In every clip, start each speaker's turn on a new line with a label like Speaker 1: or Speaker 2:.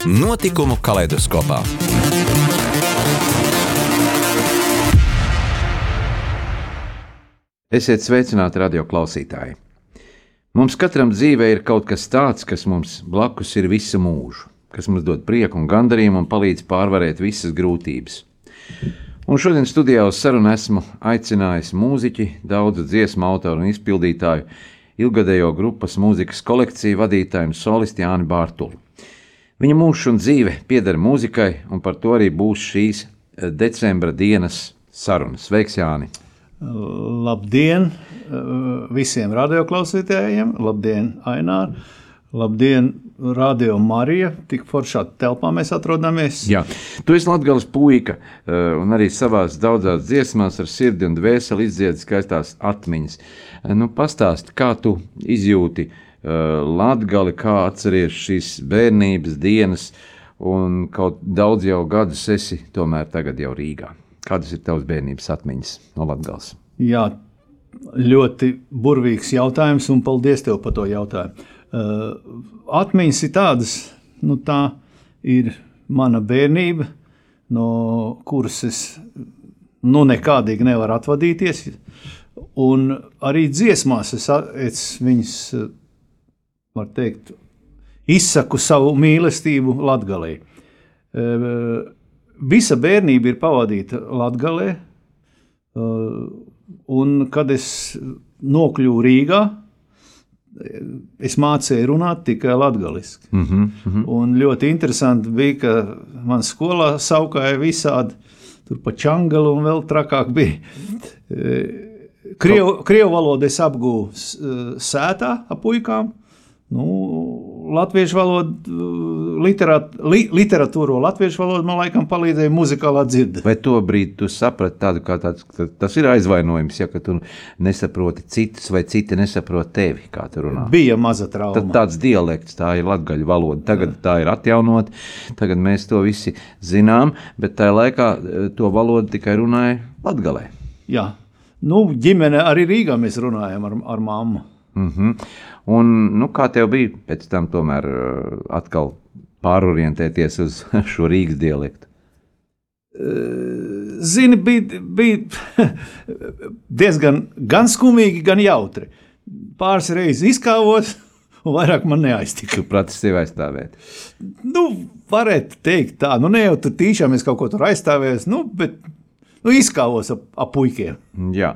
Speaker 1: Notikumu kaleidoskopā.
Speaker 2: Esiet sveicināti, radio klausītāji! Mums katram dzīvē ir kaut kas tāds, kas mums blakus ir visu mūžu, kas mums dod prieku un gandarījumu un palīdz pārvarēt visas grūtības. Un šodien studijā uz sarunu esmu aicinājis mūziķi, daudzu dziesmu autoru un izpildītāju, ilgadējo grupas mūzikas kolekciju vadītāju un solistu Jāni Bārtuli. Viņa mūžs un dzīve pieder mūzikai, un par to arī būs šīs eh, decembra dienas sarunas. Sveiks, Jāni!
Speaker 3: Labdien eh, visiem radioklausītājiem! Labdien, Ainār! Labdien, Radio Marija! Tik foršā telpā mēs atrodamies.
Speaker 2: Jā, tu esi Latvijas puika, eh, un arī savās daudzās dziesmās ar sirdi un dvēseli izdziedi skaistās atmiņas. Nu, pastāsti, kā tu izjūti latgali, kā atceries šīs bērnības dienas, un kaut daudz jau gadus esi tomēr tagad jau Rīgā. Kādas ir tavas bērnības atmiņas no Latgales?
Speaker 3: Jā, ļoti burvīgs jautājums, un paldies tev par to jautājumu. Uh, atmiņas ir tādas, nu tā ir mana bērnība, no kuras es nu nekādīgi nevaru atvadīties. Un arī dziesmās es, es viņas, var teikt, izsaku savu mīlestību Latgalē. Visa bērnība ir pavadīta Latgalē, un kad es nokļuvu Rīgā, es mācīju runāt tikai latviešu. Mm -hmm, mm -hmm. Un ļoti interesanti bija, ka manā skolā saukāja visādi, tur pa čangalu un vēl trakāk bija. Krievu, krievu valodu es apgūstu sētā ap puikām. Nu, latviešu valodu, literāt, li, literatūru, latviešu valodu man laikam palīdzēja muzikālā dzirde.
Speaker 2: Vai to brīdi tu saprati tādu, kā tāds, tas ir aizvainojums, ja tu nesaproti citus vai citi nesaprot tevi, kā tu runā?
Speaker 3: Bija maza trauma.
Speaker 2: Tad tāds dialekts, tā ir latgaļu valoda. Tagad Jā. tā ir atjaunot, tagad mēs to visi zinām, bet tajā laikā to valodu tikai runāja latgalē.
Speaker 3: Jā, Nu, ģimene arī Rīgā mēs runājam ar, ar mammu.
Speaker 2: Mm -hmm. Un, nu, kā tev bija pēc tam tomēr atkal pārorientēties uz šo Rīgas dialektu?
Speaker 3: Zini, bija, bija diezgan gan skumīgi, gan jautri. Pāris reizes izkāvot, un vairāk man neaiztika.
Speaker 2: Prati sevi aizstāvēt?
Speaker 3: Nu, varētu teikt tā. Nu, ne jau tur tīšām es kaut ko tur aizstāvēju, nu, bet nu, izkāvos ap, ap puikiem.
Speaker 2: Jā.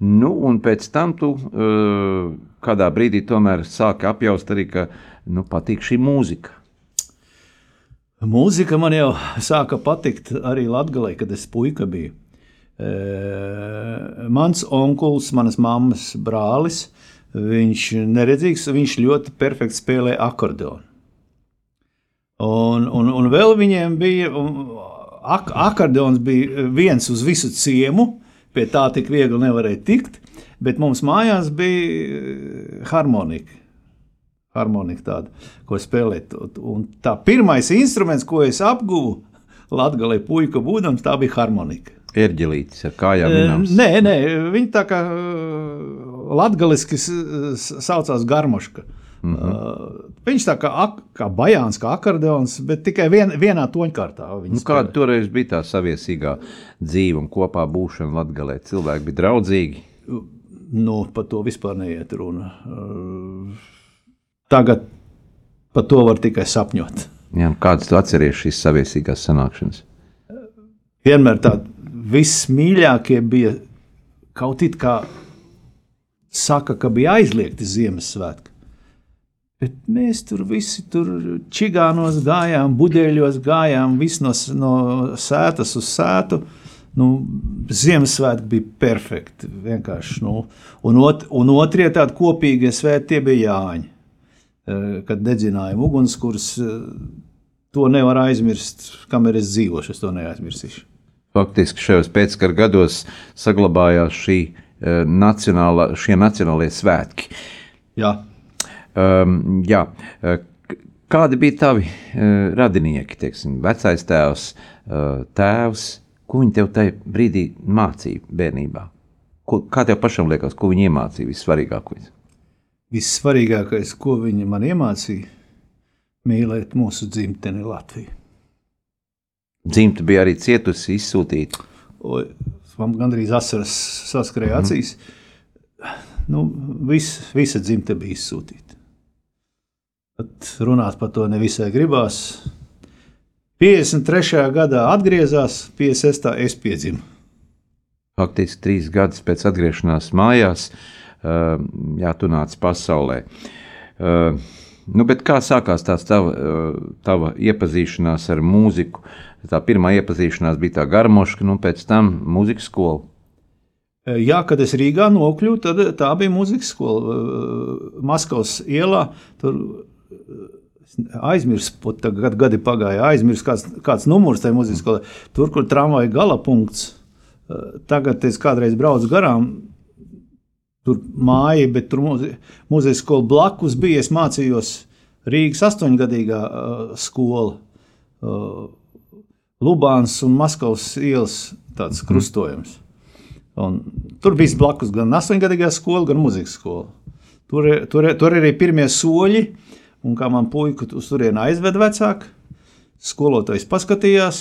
Speaker 2: Nu, un pēc tam tu uh, kādā brīdī tomēr sāki apjaust arī, ka nu, patīk šī mūzika.
Speaker 3: Mūzika man jau sāka patikt arī Latvijā, kad es puika biju. E, mans onkulis, manas mammas brālis, viņš neredzīgs, viņš ļoti perfekti spēlē akordeonu. Un, un, un vēl viņiem bija ak akordeons bija viens uz visu ciemu, pie tā tik viegli nevarēja tikt, bet mums mājās bija eh, harmonika. Harmonika tāda, ko spēlēt. Un tā pirmais instruments, ko es apguvu Latvijā, puika būdams, tā bija harmonika.
Speaker 2: Erģelītis ar kājām minams.
Speaker 3: Nē, nē, viņi tā kā eh, latgaliski saucās garmoška. Mm -hmm. uh, viņš tā kā, ak, kā bajāns, kā akordeons, bet tikai vien, vienā toņkārtā.
Speaker 2: Nu, kāda toreiz bija tā saviesīgā dzīve un kopā būšana Latgalē? Cilvēki bija draudzīgi.
Speaker 3: Nu, par to vispār neiet runa. Uh, tagad par to var tikai sapņot.
Speaker 2: Jā, kādas tu atceries šīs saviesīgās sanākšanas?
Speaker 3: Vienmēr tādi vismīļākie bija kaut it kā saka, ka bija aizliegti Ziemassvētki. Bet mēs tur visi tur čigānos gājām, buļbuļsaktos gājām, visi no, no sētas uz sētu. Nu, Ziemassvētki bija perfekti. Nu. un, ot, un otrie tādi kopīgie svētki bija Jāņi. Eh, kad dedzinājām ugunskurs, eh, to nevar aizmirst, kamēr es dzīvošu. Es to neaizmirsīšu.
Speaker 2: Faktiski šajos pēckara gados saglabājās šī, uh, nacionāla, šie nacionālie svētki.
Speaker 3: Jā.
Speaker 2: Um, jā. Uh, kādi bija tavi uh, radinieki, teiksim, vecais tēvs, uh, tēvs? Ko viņi tev tajā brīdī mācīja bērnībā? Ko, kā tev pašam liekas, ko viņi iemācīja vissvarīgākais?
Speaker 3: Vissvarīgākais, ko viņi man iemācīja, mīlēt mūsu dzimteni Latviju.
Speaker 2: Dzimta bija arī cietusi, izsūtīta.
Speaker 3: Man gandrīz asaras saskrēja acīs. Nu, vis, visa dzimta bija izsūtīta. Runāt par to nevisai gribās. 53. gadā atgriezās, 56. es piedzimu.
Speaker 2: Faktiski trīs gadus pēc atgriešanās mājās, uh, jā, tu nāc pasaulē. Uh, nu, kā sākās tā tava, uh, tava iepazīšanās ar mūziku? Tā pirmā iepazīšanās bija tā garmoška, nu pēc tam mūzikas skola.
Speaker 3: Jā, kad es Rīgā nokļuvu, tad tā bija mūzikas skola. Maskavas ielā tur aizmirsu, pat gadi, gadi pagāja, aizmirsu, kāds, kāds numurs tajā mūzikas skolā. Tur, kur tramvaja galapunkts, eh, tagad es kādreiz braucu garām. Tur māja, bet tur mūzikas skola blakus bija. Es mācījos Rīgas astoņgadīgā uh, skola. Uh, Lubāns un Maskavas ielas tāds krustojums. Un tur bija blakus gan astoņgadīgā skola, gan mūzikas skola. Tur, tur, tur arī pirmie soļi uh, Un kā man puika uz turieni aizved vecāki, skolotājs paskatījās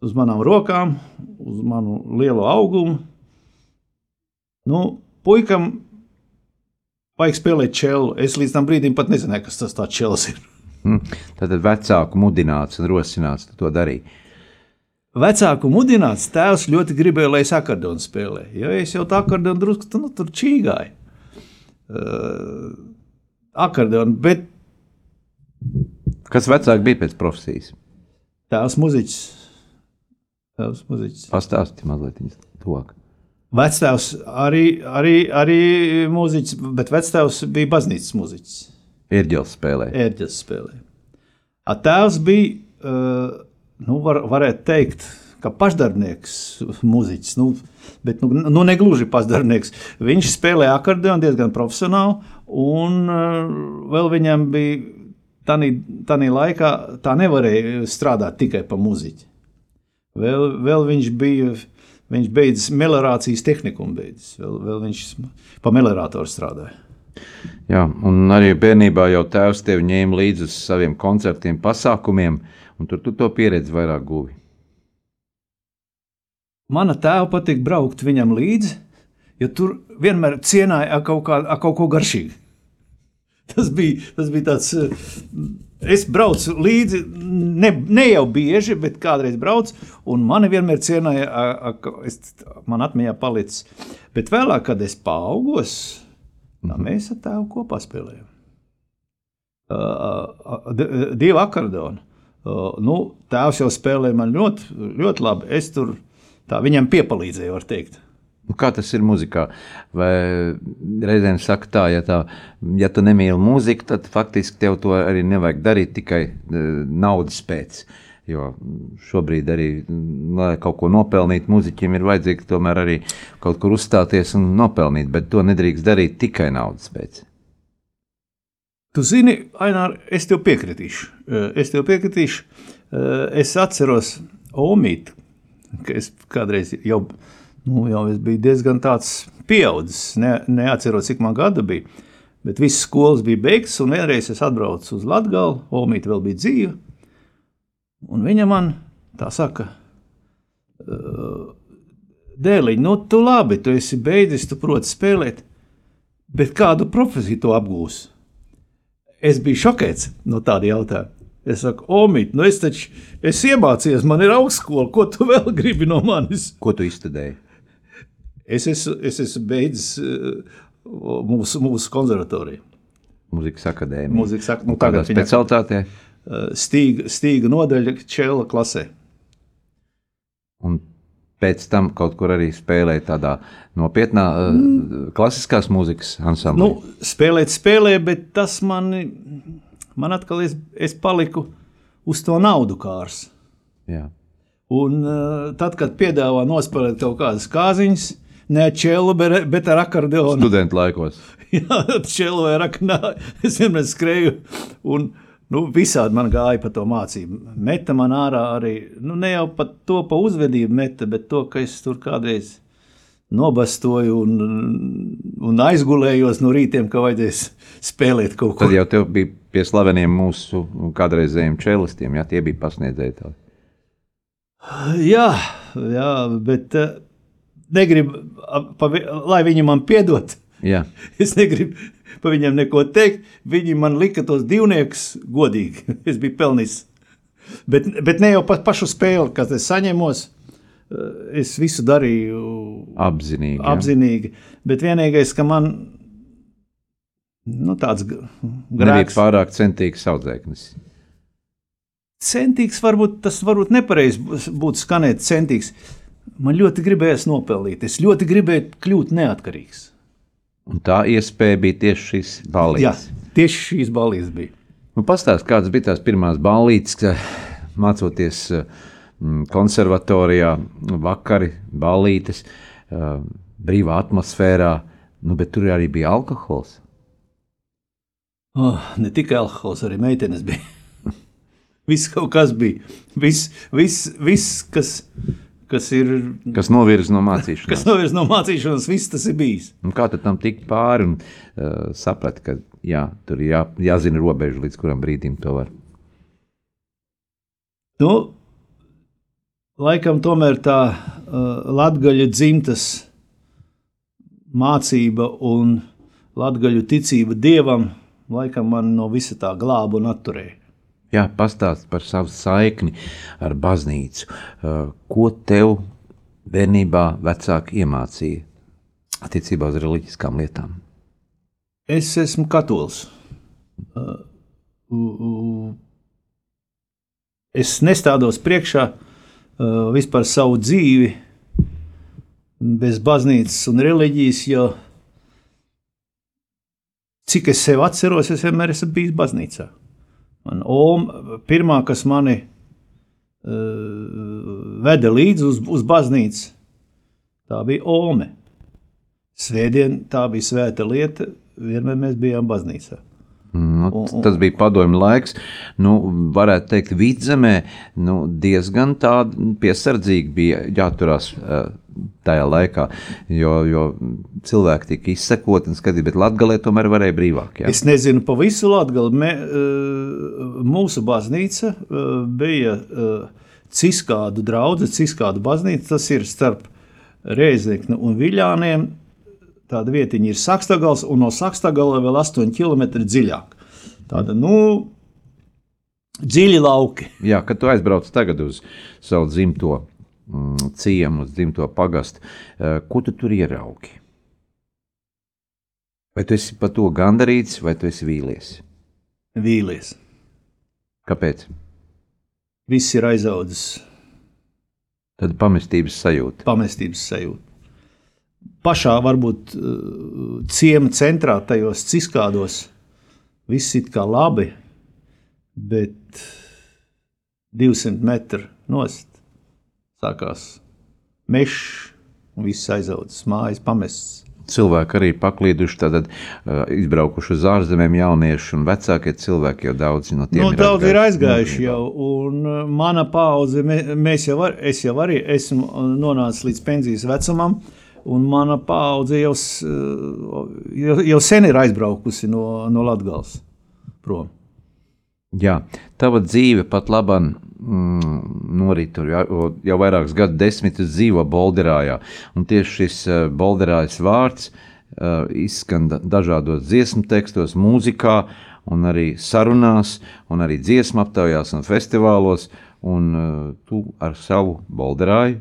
Speaker 3: uz manām rokām, uz manu lielo augumu. Nu, puikam vajag spēlēt čelu. Es līdz tam brīdim pat nezināju, kas tas tāds čels ir.
Speaker 2: Hmm. Tad vecāku mudināts un rosināts to darīt.
Speaker 3: Vecāku mudināts tēvs ļoti gribēja, lai es akordeonu spēlēju. Ja es jau tā akordeonu drusku nu, tur čīgāju. Uh, akordeonu. Bet...
Speaker 2: Kas vecāk bija pēc profesijas?
Speaker 3: Tēvs muziķis. Tēvs muziķis.
Speaker 2: Pastāstiet mazliet tuvāk.
Speaker 3: Vectēvs arī, arī, arī mūziķis, bet vectēvs bija baznīcas mūziķis.
Speaker 2: Ērģeles spēlē.
Speaker 3: Ērģeles spēlē. A tēvs bija, uh, nu, var, varētu teikt, kā pašdarbnieks, mūziķis. Nu, bet nu, nu, ne gluži pašdarbnieks. Viņš spēlēja akordeonu diezgan profesionāli, Un uh, vēl viņam bija tādā laikā, tā nevarēja strādāt tikai pa muziķi. Vēl, vēl viņš bija. Viņš beidzis melorācijas tehniku, beidzis. Vēl, vēl viņš pa melorātoru strādāja.
Speaker 2: Jā, un arī bērnībā jau tēvs tevi ņēma līdzi uz saviem koncertiem, pasākumiem, un tur tu to pieredzi vairāk guvi.
Speaker 3: Mana tēva patīk braukt viņam līdzi, jo tur vienmēr cienāja ar kaut, kā, ar kaut ko garšīgu. Tas bija, tas bija tāds. Eh, es braucu līdzi, ne, ne jau bieži, bet kādreiz braucu, un mani vienmēr cienīja, man atmiņā palicis. Bet vēlāk, kad es paaugos, tā mhm. mēs ar tēvu kopā spēlējām. Divi akordeoni. Uh, nu, tēvs jau spēlēja man ļoti, ļoti labi. Es tur tā, viņam piepalīdzēju, var teikt.
Speaker 2: Nu, kā tas ir muzikā? Vai reizēm saka tā, ja, tā, ja tu nemīli mūziku, tad faktiski tev to arī nevajag darīt tikai uh, naudas pēc. Jo šobrīd arī, lai kaut ko nopelnītu, muzeķiem ir vajadzīgi tomēr arī kaut kur uzstāties un nopelnīt, bet to nedrīkst darīt tikai naudas pēc.
Speaker 3: Tu zini, Ainār, es tev piekritīšu. Eh, es tev piekritīšu. Eh, es atceros Omītu, ka es kādreiz jau biju nu, jau es biju diezgan pieaudzis. Ne, neatceros, cik man gada bija. Bet visas skolas bija beigtas, un vienreiz es atbraucu uz Latviju, Omīte vēl bija dzīva. Un viņa man tā saka, Dēliņ, nu, tu labi, tu esi beidzis, tu proti spēlēt, bet kādu profesiju tu apgūsi? Es biju šokēts no tāda jautājuma. Es saku, Omīt, nu es taču esmu iemācījies, man ir augstskola, ko tu vēl gribi no manis?
Speaker 2: Ko tu izstudēji?
Speaker 3: Es esmu, es esmu beidzis uh, mūsu, mūsu konservatoriju.
Speaker 2: Mūzikas akadēmija.
Speaker 3: Mūzikas ak nu,
Speaker 2: Kādā specialitātē?
Speaker 3: Uh, stīga, stīga nodaļa čela klasē.
Speaker 2: Un pēc tam kaut kur arī spēlēja tādā nopietnā uh, mm. klasiskās mūzikas ansamblī.
Speaker 3: Nu, spēlēt, spēlē, bet tas man man atkal es, es paliku uz to naudu kārs.
Speaker 2: Jā.
Speaker 3: Un uh, tad, kad piedāvā nospēlēt kaut kādas kāziņas, ne čēlu, bet, bet ar akordeonu.
Speaker 2: Studentu laikos.
Speaker 3: Jā, čēlu vai akordeonu. Es vienmēr skrēju un nu, visādi man gāja pa to mācību. Meta man ārā arī, nu ne jau pat to pa uzvedību meta, bet to, ka es tur kādreiz nobastoju un, un aizgulējos no rītiem, ka vajadzēs spēlēt kaut ko.
Speaker 2: Tad jau tev bija pie slaveniem mūsu kādreizējiem čelistiem, ja tie bija pasniedzēji. Tev.
Speaker 3: Jā, jā, bet uh, negribu, pa, lai viņi man piedod.
Speaker 2: Jā.
Speaker 3: Es negribu par viņiem neko teikt. Viņi man lika tos divniekus godīgi. Es biju pelnījis. Bet, bet ne jau pa, pašu spēli, kad es saņemos. Es visu darīju
Speaker 2: apzinīgi. Jā.
Speaker 3: apzinīgi bet vienīgais, ka man nu, tāds grēks,
Speaker 2: pārāk centīgs audzēknis.
Speaker 3: centīgs, varbūt tas varbūt nepareizi būtu skanēt centīgs. Man ļoti gribējās nopelnīt. Es ļoti gribēju kļūt neatkarīgs.
Speaker 2: Un tā iespēja bija tieši šis
Speaker 3: Jā,
Speaker 2: balīts.
Speaker 3: tieši šīs balīdzes bija.
Speaker 2: Nu, Pastāst, kādas bija tās pirmās ka mācoties mm, konservatorijā, vakari, balītes, brīvā atmosfērā, nu, bet tur arī bija alkohols.
Speaker 3: Oh, ne tikai alkohols, arī meitenes bija. Viss kaut kas bija. Viss, viss, viss kas, kas ir.
Speaker 2: Kas novirza no
Speaker 3: Kas
Speaker 2: mācīšanās.
Speaker 3: novirs no mācīšanās, viss tas ir bijis.
Speaker 2: Un kā tam tikt pāri un uh, saprast, ka jā, tur ir jā, jāzina robeža, līdz kuram brīdim to var.
Speaker 3: Nu, laikam tomēr tā uh, latgaļu dzimtas mācība un latgaļu ticība dievam, laikam man no visa tā glāba un atturēja.
Speaker 2: Jā, pastāst par savu saikni ar baznīcu. Uh, ko tev bērnībā vecāki iemācīja attiecībā uz reliģiskām lietām?
Speaker 3: Es esmu katolis. Uh, Es nestādos priekšā uh, vispār savu dzīvi bez baznīcas un reliģijas, jo cik es sev atceros, es vienmēr esmu bijis baznīcā. Man oma, pirmā, kas mani uh, veda līdzi uz, uz baznīcu, tā bija Ome. Svētdien tā bija svēta lieta, vienmēr mēs bijām baznīcā.
Speaker 2: Nu, tas bija padomju laiks. Nu, varētu teikt, vidzemē nu, diezgan piesardzīgi bija jāturās uh, tajā laikā, jo, jo cilvēki tika izsekoti un skatīti, bet Latvijā tomēr varēja brīvāk. Jā.
Speaker 3: Es nezinu par visu Latviju. Mūsu baznīca eh, bija eh, Ciskādu drauga, Ciskādu baznīca. Tas ir starp Reizekni un Viļāniem. Tāda vietiņa ir Sakstagals, un no Sakstagala vēl 8 km dziļāk. Tāda, nu, dziļi lauki.
Speaker 2: Jā, kad tu aizbrauc tagad uz savu dzimto ciemu, uz dzimto pagastu, uh, ko tu tur ieraugi? Vai tu esi par to gandarīts, vai tu esi vīlies?
Speaker 3: Vīlies.
Speaker 2: Kāpēc?
Speaker 3: Viss ir aizaudzis
Speaker 2: Tad pamestības sajūta.
Speaker 3: pamestības sajūta. Pašā varbūt eh, ciema centrā, tajos ciskādos, viss ir kā labi, bet 200 metru nost sākās mežs un viss aizaudzis, mājas pamests.
Speaker 2: Cilvēki arī paklīduši, tad uh, izbraukuši uz ārzemēm, jaunieši un vecākie cilvēki jau daudzi no tiem
Speaker 3: Nu, daudz ir aizgājuši jau, un uh, mana paudze, mē- mēs jau var, es jau arī esmu uh, nonācis līdz pensijas vecumam, un mana paudze jau, jau, jau sen ir aizbraukusi no, no Latgals prom.
Speaker 2: Jā, tava dzīve pat labam mm, norit tur jau, jau vairākus gadu desmitus dzīvo Bolderājā. Un tieši šis uh, Bolderājas vārds uh, izskan da- dažādos dziesmu tekstos, mūzikā, un arī sarunās, un arī dziesmu aptaujās un festivālos. Un uh, tu ar savu Bolderāju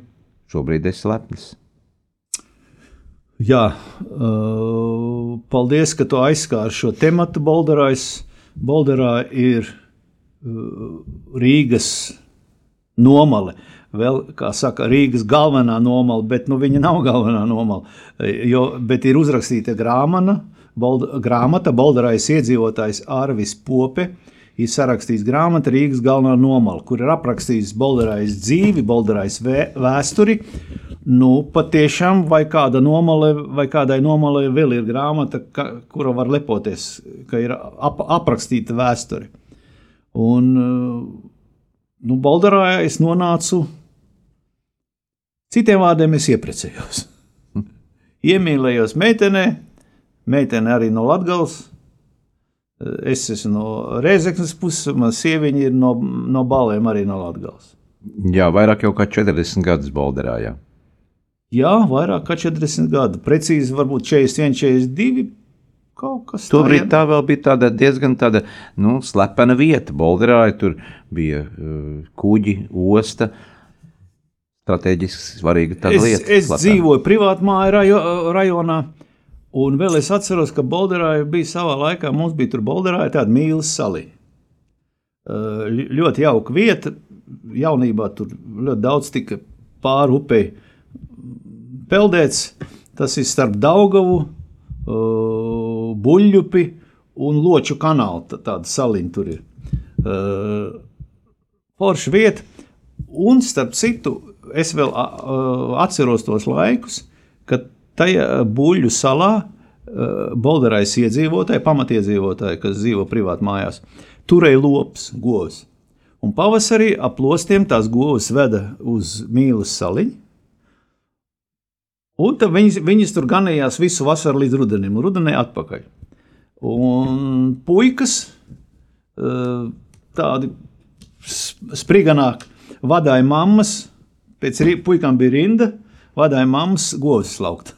Speaker 2: šobrīd esi lepns.
Speaker 3: Jā, uh, paldies, ka tu aizskāri šo tematu. Bolderājs. Bolderā ir uh, Rīgas nomale. Vēl, kā saka, Rīgas galvenā nomala, bet nu, viņa nav galvenā nomala. Jo, bet ir uzrakstīta grāmana, Bold, grāmata Bolderājas iedzīvotājs Arvis Pope ir sarakstījis grāmatu Rīgas galvenā nomala, kur ir aprakstījis Bolderājas dzīvi, Bolderājas vēsturi. Nu, patiešām, vai kāda nomale, vai kādai nomalē vēl ir grāmata, ka, kura var lepoties, ka ir ap, aprakstīta vēsture. Un, nu, Bolderājā es nonācu, citiem vārdiem, es ieprecējos. Iemīlējos meitenē, meitene arī no Latvijas Es esmu no Reizeknas puses, man sieviņa ir no, no balēm arī no Latgales.
Speaker 2: Jā, vairāk jau kā 40 gadus Balderā. Jā.
Speaker 3: Jā, vairāk kā 40 gadu. Precīzi, varbūt 41, 42. Kaut kas tāds.
Speaker 2: Tobrīd tā vēl bija tāda diezgan tāda, nu, slepena vieta. Bolderā tur bija uh, kuģi, osta. Strateģiski svarīga tāda
Speaker 3: es,
Speaker 2: lieta.
Speaker 3: Es slepena. dzīvoju privātmāju rajo, rajonā. Un vēl es atceros, ka Bolderā bija savā laikā, mums bija tur Bolderā tāda mīlestības saliņa. Ļoti jauka vieta. Jaunībā tur ļoti daudz tika pāri upei peldēts. Tas ir starp Daugavu, Buļļupi un Loču kanālu. Tāda saliņa tur ir. Forša vieta. Un starp citu, es vēl atceros tos laikus, kad Tajā buļļu salā Bolderais iedzīvotāji, pamatiedzīvotāji, kas dzīvo privāti mājās, turēja lops, govs. Un pavasarī ap plostiem tās govs veda uz mīlas saliņu. Un tad viņas, viņas tur ganījās visu vasaru līdz rudenim, un rudenī atpakaļ. Un puikas tādi spriganāk vadīja mammas, pēc puikām bija rinda, vadīja mammas govs slaukt.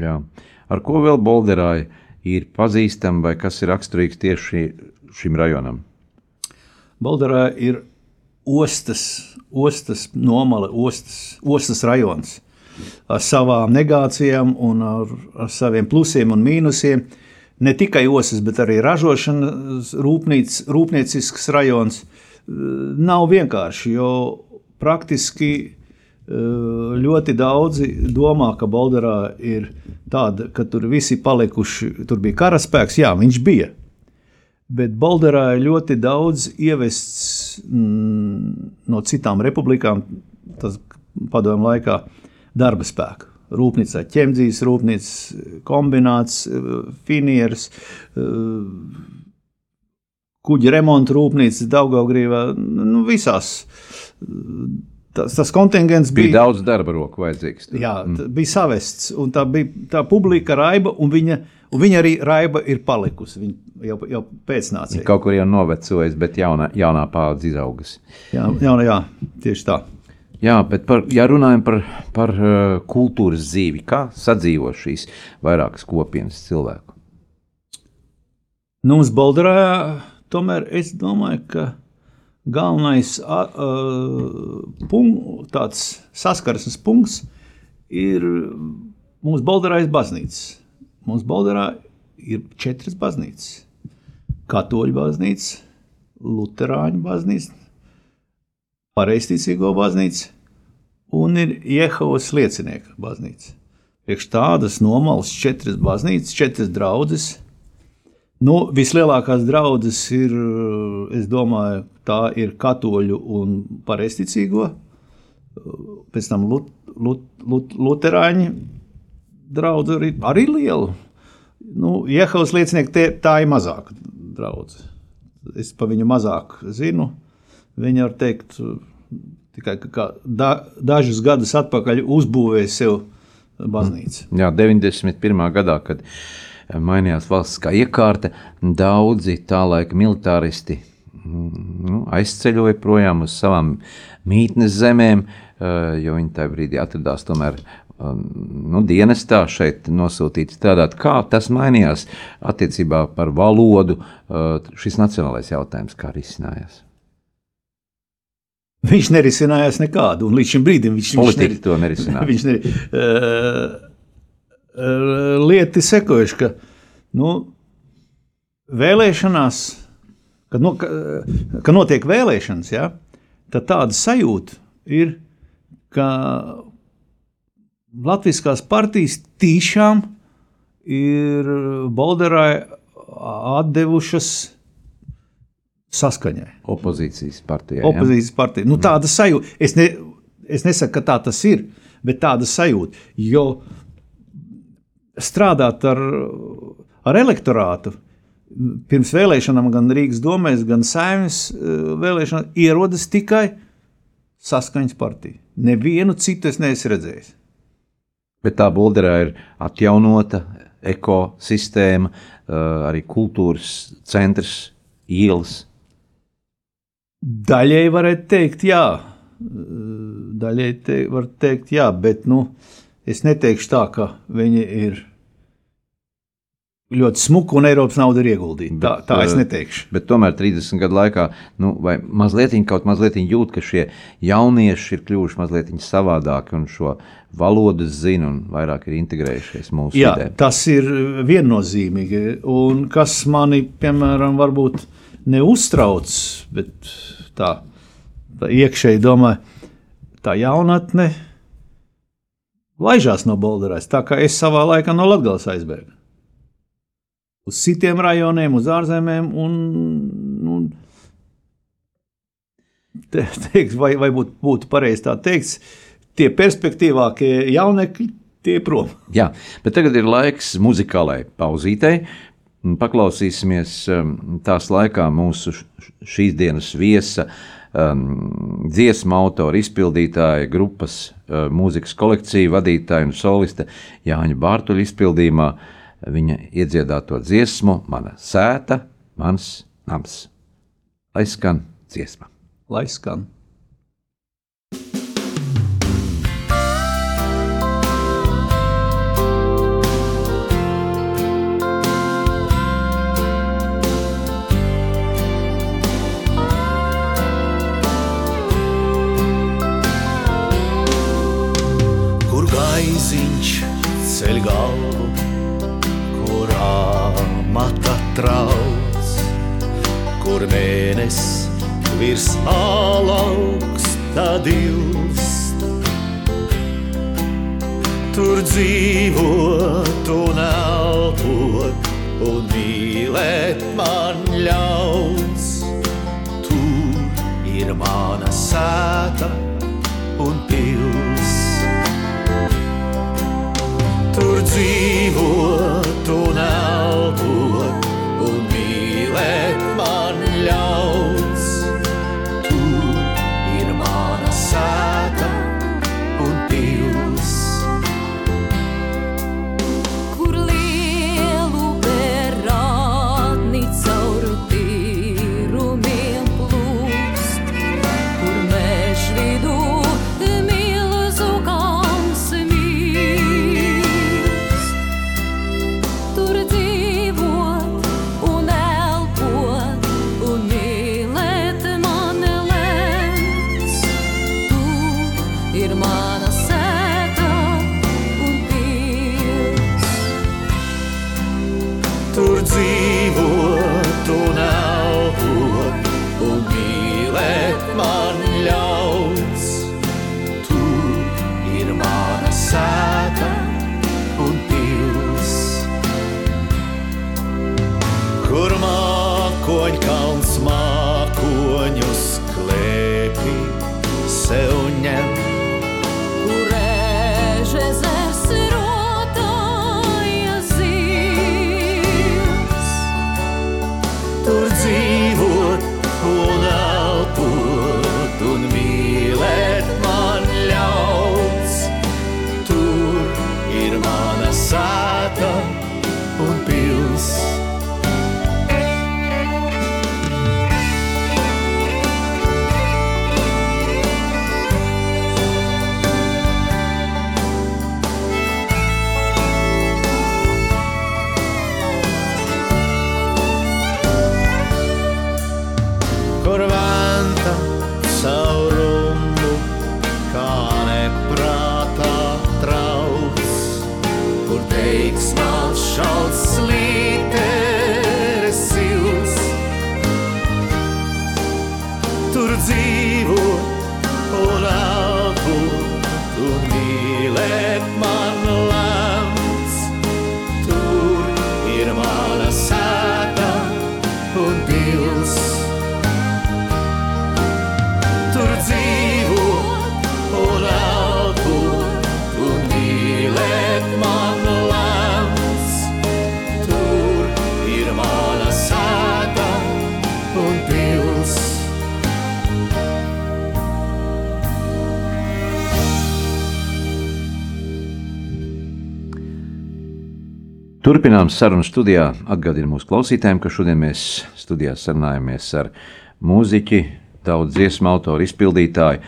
Speaker 2: Jā. Ar ko vēl Bolderāja ir pazīstama vai kas ir raksturīgs tieši šim rajonam?
Speaker 3: Bolderā ir ostas, ostas nomale, ostas, ostas rajons ar savām negācijām un ar, ar saviem plusiem un mīnusiem. Ne tikai ostas, bet arī ražošanas, rūpnīc, rūpniecisks rajons. Nav vienkārši, jo praktiski ļoti daudzi domā, ka Bolderā ir tāda, ka tur visi palikuši, tur bija karaspēks, jā, viņš bija. Bet Bolderā ir ļoti daudz ievests mm, no citām republikām, tas padomu laikā, darba spēku. Rūpnīcā ķemdzīs, rūpnīcas kombināts, finieris, kuģi remonta rūpnīcas, Daugaugrīvā, nu visās tas, tas kontingents
Speaker 2: bija. Bija daudz darba roku vajadzīgs.
Speaker 3: Tur. Jā, mm. bija savests, un tā bija tā publika raiba, un viņa, un viņa arī raiba ir palikusi. Viņa jau, jau pēcnācēja.
Speaker 2: Kaut kur jau novecojis, bet jaunā, jaunā paudze izaugusi.
Speaker 3: Jā, jā, jā, tieši tā.
Speaker 2: Jā, bet par, ja runājam par, par uh, kultūras dzīvi, kā sadzīvo šīs vairākas kopienas cilvēku?
Speaker 3: Nu, mums Baldarā tomēr es domāju, ka galvenais uh, punk, saskarsmes punkts ir mūsu Baldarājas baznīca. Mums Baldarā ir četras baznīcas. Katoļu baznīca, Lutāņu baznīca, Pareizticīgo baznīca un ir Jehovas liecinieku baznīca. Priekš tādas nomalas četras baznīcas, četras draudzes Nu, vislielākās draudzes ir, es domāju, tā ir katoļu un pareizticīgo, pēc tam lut, lut, lut, luterāņu draugu arī, arī lielu. Nu, Jehovas liecinieki tie, tā ir mazāka draudzene. Es par viņu mazāk zinu. Viņa var teikt, tikai ka da, dažus gadus atpakaļ uzbūvēja sev baznīcu.
Speaker 2: Jā, 91. gadā, kad mainījās valsts kā iekārta, daudzi tā laika militāristi nu, aizceļoja projām uz savām mītnes zemēm, eh, jo viņi tajā brīdī atradās tomēr um, nu, dienestā šeit nosūtīti strādāt. Kā tas mainījās attiecībā par valodu, eh, šis nacionālais jautājums, kā risinājās?
Speaker 3: Viņš nerisinājās nekādu, un līdz šim brīdim viņš,
Speaker 2: viņš neri, to nerisināja.
Speaker 3: viņš neri, uh, lieta ir sekojuša, ka nu, vēlēšanās, kad, no, ka, ka notiek vēlēšanas, ja, tad tāda sajūta ir, ka Latvijas partijas tiešām ir Bolderai atdevušas saskaņai.
Speaker 2: Opozīcijas partijai.
Speaker 3: Opozīcijas ja? partija. Nu, tāda sajūta. Es, ne, es nesaku, ka tā tas ir, bet tāda sajūta. Jo strādāt ar, ar elektorātu pirms vēlēšanām, gan Rīgas domēs, gan saimnes eh, vēlēšanām, ierodas tikai saskaņas partija. Nevienu citu es neesmu redzējis.
Speaker 2: Bet tā Bulgarā ir atjaunota ekosistēma, eh, arī kultūras centrs, ielas.
Speaker 3: Daļēji varētu teikt, jā. Daļēji te, var teikt, jā, bet nu, es neteikšu tā, ka viņi ir ļoti smuka un Eiropas nauda ir ieguldīta. Tā, tā es
Speaker 2: eh,
Speaker 3: neteikšu.
Speaker 2: Bet tomēr 30 gadu laikā, nu, vai mazliet kaut mazliet jūt, ka šie jaunieši ir kļuvuši mazliet savādāki un šo valodu zina un vairāk ir integrējušies mūsu vidē.
Speaker 3: tas ir viennozīmīgi. Un kas mani, piemēram, varbūt neuztrauc, bet tā, tā iekšēji domāju, tā jaunatne laižās no Bolderēs, tā kā es savā laikā no Latgales aizbēgu uz citiem rajoniem, uz ārzemēm. Un, un, te, teiks, vai vai būtu, būtu pareizi tā teikt, tie perspektīvākie jaunekļi tie prom.
Speaker 2: Jā, bet tagad ir laiks muzikālai pauzītei. Paklausīsimies um, tās laikā mūsu šīs dienas viesa, um, dziesmu autora, izpildītāja, grupas uh, mūzikas kolekcija vadītāja un soliste Jāņa Bārtuļa izpildījumā viņa iedziedāto dziesmu, mana sēta, mans nams. Lai skan dziesma.
Speaker 3: Lai skan.
Speaker 4: Augsta dilst. Tur dzīvot un elpot un mīlēt man ļauts. Tur ir mana sēta
Speaker 2: Turpinām sarunu studijā. Atgādinu mūsu klausītājiem, ka šodien mēs studijā sarunājamies ar mūziķi, daudz dziesmu autoru, izpildītāju,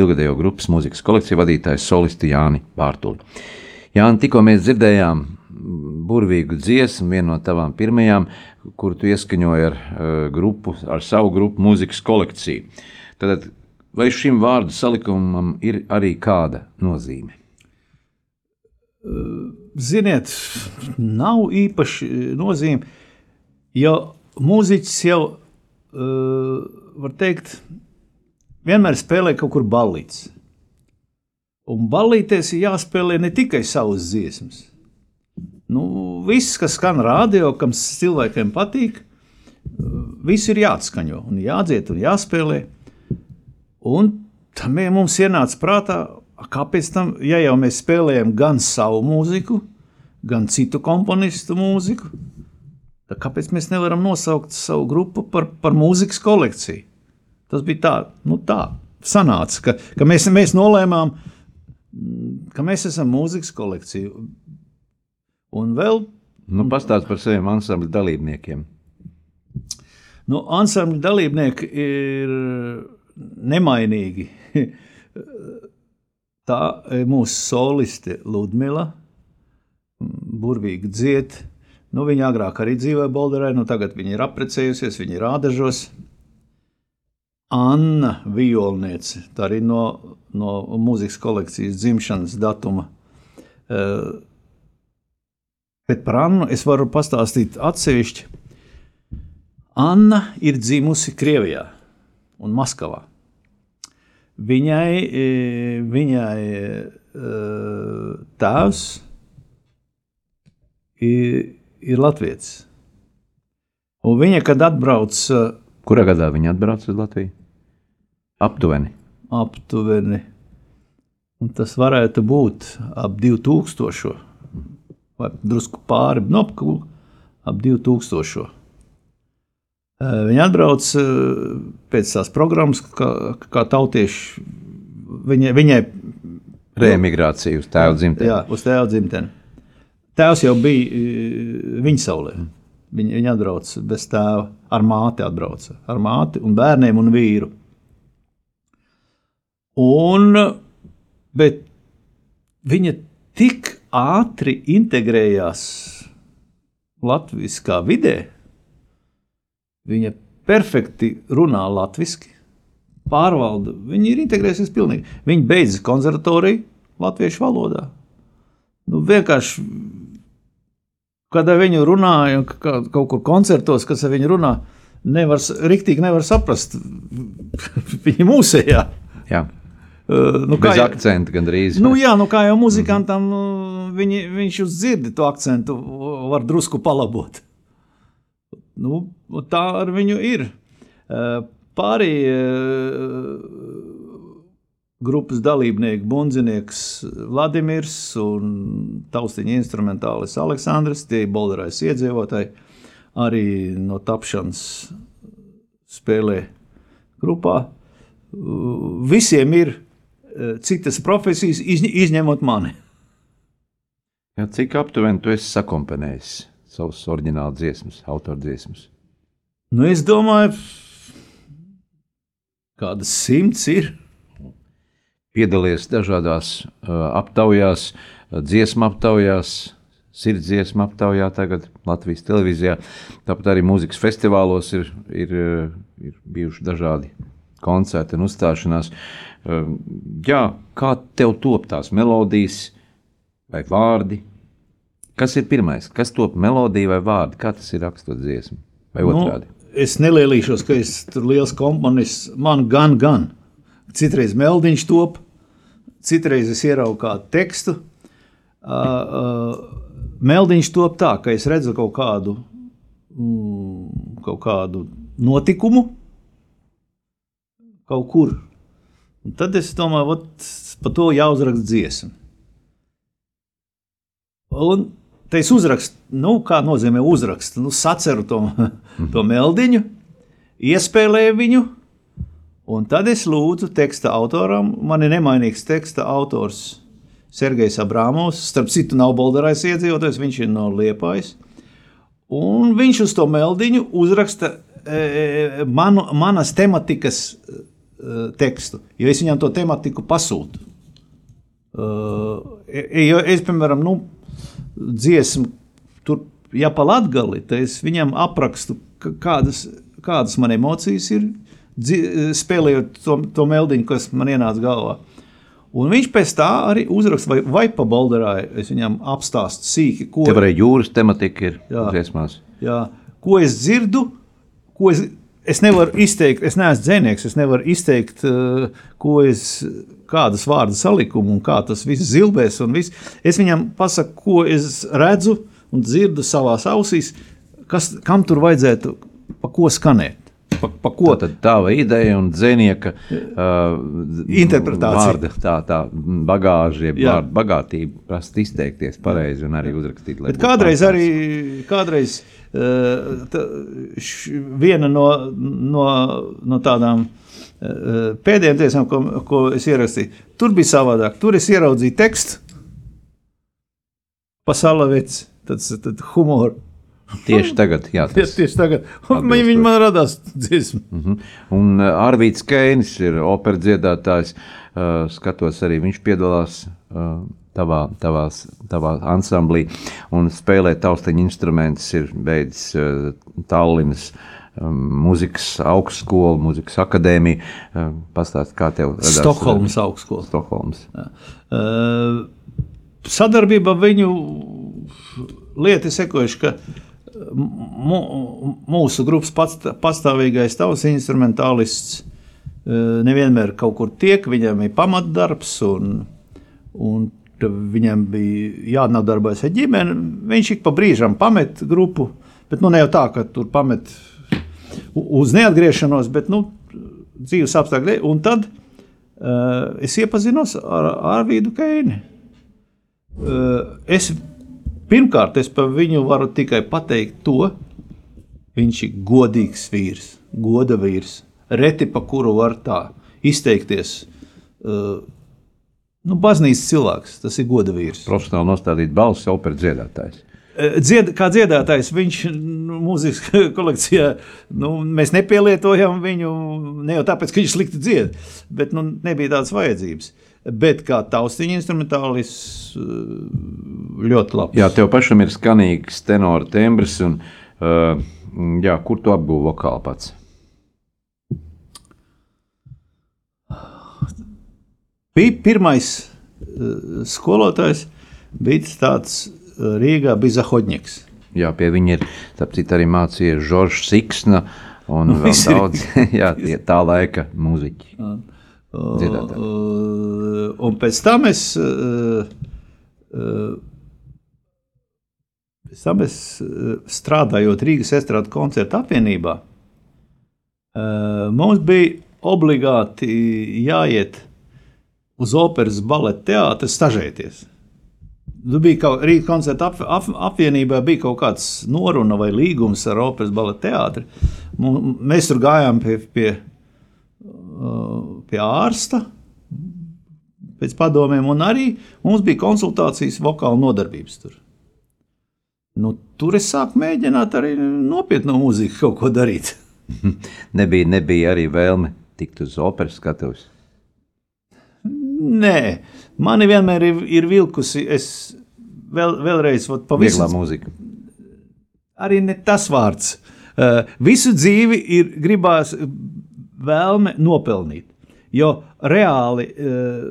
Speaker 2: ilgadējo grupas mūzikas kolekciju vadītāju solistu Jāni Pārtuli. Jāni, tikko mēs dzirdējām burvīgu dziesmu, vienu no tavām pirmajām, kur tu ieskaņoji ar uh, grupu, ar savu grupu mūzikas kolekciju. Tad, vai šim vārdu salikumam ir arī kāda nozīme?
Speaker 3: Ziniet, nav īpaši nozīme, jo mūziķis jau, uh, var teikt, vienmēr spēlē kaut kur balīts. Un balīties ir jāspēlē ne tikai savas dziesmas. Nu, viss, kas skan radio, kam cilvēkiem patīk, viss ir jāatskaņo, un jādzied un jāspēlē. Un tam mums ienāca prātā, kāpēc tam, ja jau mēs spēlējam gan savu mūziku, gan citu komponistu mūziku, tad kāpēc mēs nevaram nosaukt savu grupu par, par mūzikas kolekciju? Tas bija tā, nu tā, sanāca, ka, ka mēs, mēs nolēmām, ka mēs esam mūzikas kolekcija. Un vēl
Speaker 2: Nu, Pastāst par saviem ansambļa dalībniekiem.
Speaker 3: Nu, ansambļa dalībnieki ir nemainīgi. Tā ir mūsu soliste Ludmila, burvīgi dzied. Nu, viņa agrāk arī dzīvoja Bolderē, nu tagad viņa ir apprecējusies, viņa ir ādažos. Anna Violniece, tā arī no, no mūzikas kolekcijas dzimšanas datuma. Uh, bet par Annu es varu pastāstīt atsevišķi. Anna ir dzimusi Krievijā un Maskavā. Viņai, e, viņai e, tēvs ir, ir Latvijas. Un viņa, kad atbrauc
Speaker 2: Kurā gadā viņi atbrauca uz Latviju? Aptuveni.
Speaker 3: aptuveni, un tas varētu būt ap 2000 vai drusku pāri, no apkū, ap 2000. Viņi atbrauc pēc tās programmas, kā, kā tautieši. Viņa, viņai
Speaker 2: Reemigrācija uz tēva dzimteni.
Speaker 3: Jā, uz tēva dzimteni. Tēvs jau bija viņa saulē. Viņa, viņa atbrauca bez tēva, ar māti atbrauca. Ar māti un bērniem un vīru. Un, bet viņa tik ātri integrējās Latvijas vidē, viņa perfekti runā latviešu, pārvalda. Viņa ir integrējusies pilnīgi. Viņa beidza konservatoriju latviešu valodā. Nu, vienkārši, kad ar viņu runāju, ka- kaut kur koncertos, kas ar viņu runā, nevar, riktīgi nevar saprast. Viņa mūsējā.
Speaker 2: Jā.
Speaker 3: Uh, Nu,
Speaker 2: Bez
Speaker 3: jau-
Speaker 2: akcenta gandrīz.
Speaker 3: Nu, jā, nu kā jau muzikantam, nu, viņi, viņš uz dzirdi to akcentu var drusku palabot. Nu, tā ar viņu ir. Eh, Pārējie eh, grupas dalībnieki, bundzinieks Vladimirs un taustiņa instrumentālis Aleksandrs, tie ir Bolderais iedzīvotāji, arī no tapšanas spēlē grupā. Visiem ir eh, citas profesijas, izņ- izņemot mani.
Speaker 2: Jā, cik aptuveni tu esi sakomponējis savus oriģinālu dziesmas, autora dziesmas?
Speaker 3: Nu, es domāju, kādas simts ir.
Speaker 2: Piedalies dažādās uh, aptaujās, dziesmu aptaujās, sirdsdziesmu aptaujā, tagad Latvijas televīzijā. Tāpat arī mūzikas festivālos ir, ir, uh, ir bijuši dažādi koncerti un uzstāšanās. Uh, jā, kā tev top tās melodijas vai vārdi? Kas ir pirmais? Kas top melodija vai vārdi? Kā tas ir rakstot dziesmu? Vai otrādi?
Speaker 3: Nu, es nelielīšos, ka es tur liels komponists. Man gan, gan. Citreiz meldiņš top, citreiz es ieraugu kādu tekstu. Uh, uh, meldiņš top tā, ka es redzu kaut kādu, mm, kaut kādu notikumu kaut kur. Un tad es domāju, ot, par to jāuzraksta dziesma. Un te es uzrakstu, nu, kā nozīmē uzrakstu, nu, saceru to, to meldiņu, iespēlēju viņu, un tad es lūdzu teksta autoram, man ir nemainīgs teksta autors Sergejs Abrāmovs. Starp citu, nav Bolderais iedzīvotājs, viņš ir no Liepājas. Un viņš uz to meldiņu uzraksta e, manu, manas tematikas e, tekstu, jo es viņam to tematiku pasūtu. E, jo es, piemēram, nu, dziesmu, tur, ja pa latgali, tad es viņam aprakstu, kādas, kādas man emocijas ir, spēlējot to, to meldiņu, kas man ienāca galvā. Un viņš pēc tā arī uzraksta, vai, vai pa Bolderāju. Es viņam apstāstu sīki, ko,
Speaker 2: Tev arī jūras tematika ir dziesmās.
Speaker 3: jā, ko es dzirdu, ko es, es nevaru izteikt. Es neesmu dzinieks, es nevaru izteikt, uh, ko es, kādas vārdu salikumu un kā tas viss zilbēs. un viss. Es viņam pasaku, ko es redzu un dzirdu savā ausīs, kas, kam tur vajadzētu, pa ko skanēt. Pa, pa ko
Speaker 2: Tad tava ideja un dzinieka uh,
Speaker 3: Interpretācija.
Speaker 2: Vārda, tā, tā bagāža, bagātība, prasa izteikties pareizi un arī uzrakstīt.
Speaker 3: kādreiz
Speaker 2: pārstāvs.
Speaker 3: arī kādreiz, tā, viena no, no, no tādām uh, pēdējām dziesmām, ko, ko es ierakstīju, tur bija savādāk. Tur es ieraudzīju tekstu, pasalaviets, tad, tad humoru.
Speaker 2: Tieši tagad, jā,
Speaker 3: Tieši,
Speaker 2: tas
Speaker 3: tieši tagad. Un viņi, man radās dziesma.
Speaker 2: Mhm. Un uh, Arvīts Keinis ir operas dziedātājs. Uh, skatos, arī viņš piedalās uh, tavā, tavās, tavā ansamblī un spēlē taustiņu instrumentus. Ir beidzis uh, Tallinas um, mūzikas augstskolu, mūzikas akadēmiju. Uh, Pastāst, kā tev radās
Speaker 3: Stokholmas augstskola.
Speaker 2: Stokholmas.
Speaker 3: Uh, sadarbība ar viņu lieta ir sekojuši, ka mūsu grupas pastāvīgais tavs instrumentālists uh, nevienmēr kaut kur tiek, viņam ir pamatdarbs un, un viņam bija jānodarbojas ar ģimeni. Viņš ik pa brīžam pamet grupu, bet nu ne jau tā, ka tur pamet uz neatgriešanos, bet nu, dzīves apstākļi. Un tad uh, es iepazinos ar Arvīdu Keini. Uh, es pirmkārt, es par viņu varu tikai pateikt to, viņš ir godīgs vīrs, goda vīrs, reti pa kuru var tā izteikties. Uh, nu, baznīcas cilvēks, tas ir goda vīrs.
Speaker 2: Profesionāli nostādīt balsi operas dziedātājs.
Speaker 3: Eh, Dzied, kā dziedātājs, viņš nu, mūzikas kolekcijā, nu, mēs nepielietojam viņu ne jau tāpēc, ka viņš slikti dzied, bet nu, nebija tādas vajadzības. Bet kā taustiņa instrumentālists, eh, ļoti labi.
Speaker 2: Jā, tev pašam ir skanīgs tenora tembrs. Un, uh, jā, kur tu apgūvi vokālu pats?
Speaker 3: Bija pirmais uh, skolotājs, bija tāds uh, Rīgā, bija Zahodņiks.
Speaker 2: Jā, pie viņa ir arī mācījies Žoržs Siksna un nu, vēl daudz jā, tie tā laika mūziķi. Dziedātāji.
Speaker 3: Uh, un pēc tam es, pēc tam es strādājot Rīgas estrādes koncertu apvienībā, mums bija obligāti jāiet uz operas baleta teātri stažēties. Nu, bija kaut Rīgas koncerta ap, ap, apvienībā, bija kaut kāds noruna vai līgums ar operas baleta teātri. Mēs tur gājām pie, pie, uh, pie ārsta pēc padomiem, un arī mums bija konsultācijas vokāla nodarbības tur. Nu, tur es sāku mēģināt arī nopietnu mūziku kaut ko darīt.
Speaker 2: Nebija, nebija arī vēlme tikt uz operas skatuves.
Speaker 3: Nē, mani vienmēr ir, ir vilkusi. Es vēl, vēlreiz pavisam
Speaker 2: mūzika.
Speaker 3: arī ne tas vārds. Uh, visu dzīvi ir gribās vēlme nopelnīt. Jo reāli, uh,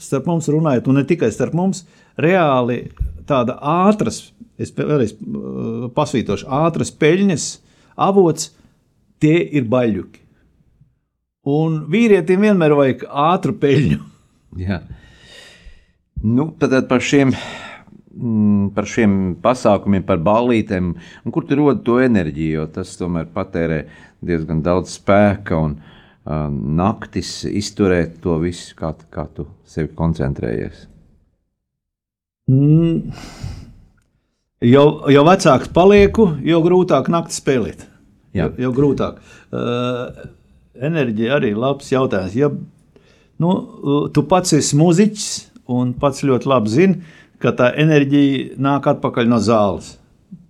Speaker 3: starp mums runājot, un ne tikai starp mums, reāli tāda ātras, es vēlreiz uh, pasvītošu, ātras peļņas avots, tie ir baļķi. Un vīrietim vienmēr vajag ātru peļņu.
Speaker 2: Jā. Nu, tad par šiem, par šiem pasākumiem, par ballītēm, un kur tu rodi to enerģiju, jo tas tomēr patērē diezgan daudz spēka un uh, naktis izturēt to visu, kā, kā tu sevi koncentrējies.
Speaker 3: Mm. Jo, jo vecāks palieku, jo grūtāk naktī spēlēt. Jo, jo grūtāk. Uh, enerģija arī ir labs jautājums. Ja nu, uh, tu pats esi muzeķis un pats ļoti labi zini, ka tā enerģija nāk atpakaļ no zāles.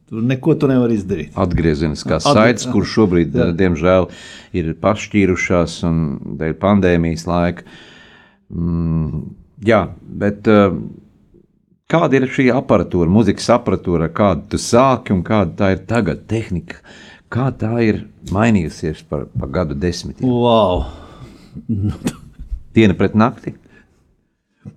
Speaker 3: Tur neko tu nevari izdarīt.
Speaker 2: Atgriezeniskā
Speaker 3: Atgrie-
Speaker 2: saites, kur šobrīd,
Speaker 3: Jā.
Speaker 2: diemžēl, ir pašķīrušās un dēļ pandēmijas laika. Mm, jā, bet uh, kāda ir šī aparatūra, mūzikas aparatūra, kāda tu sāki un kāda tā ir tagad, tehnika? Kā tā ir mainījusies par, par gadu desmitiem?
Speaker 3: Wow!
Speaker 2: Diena pret nakti?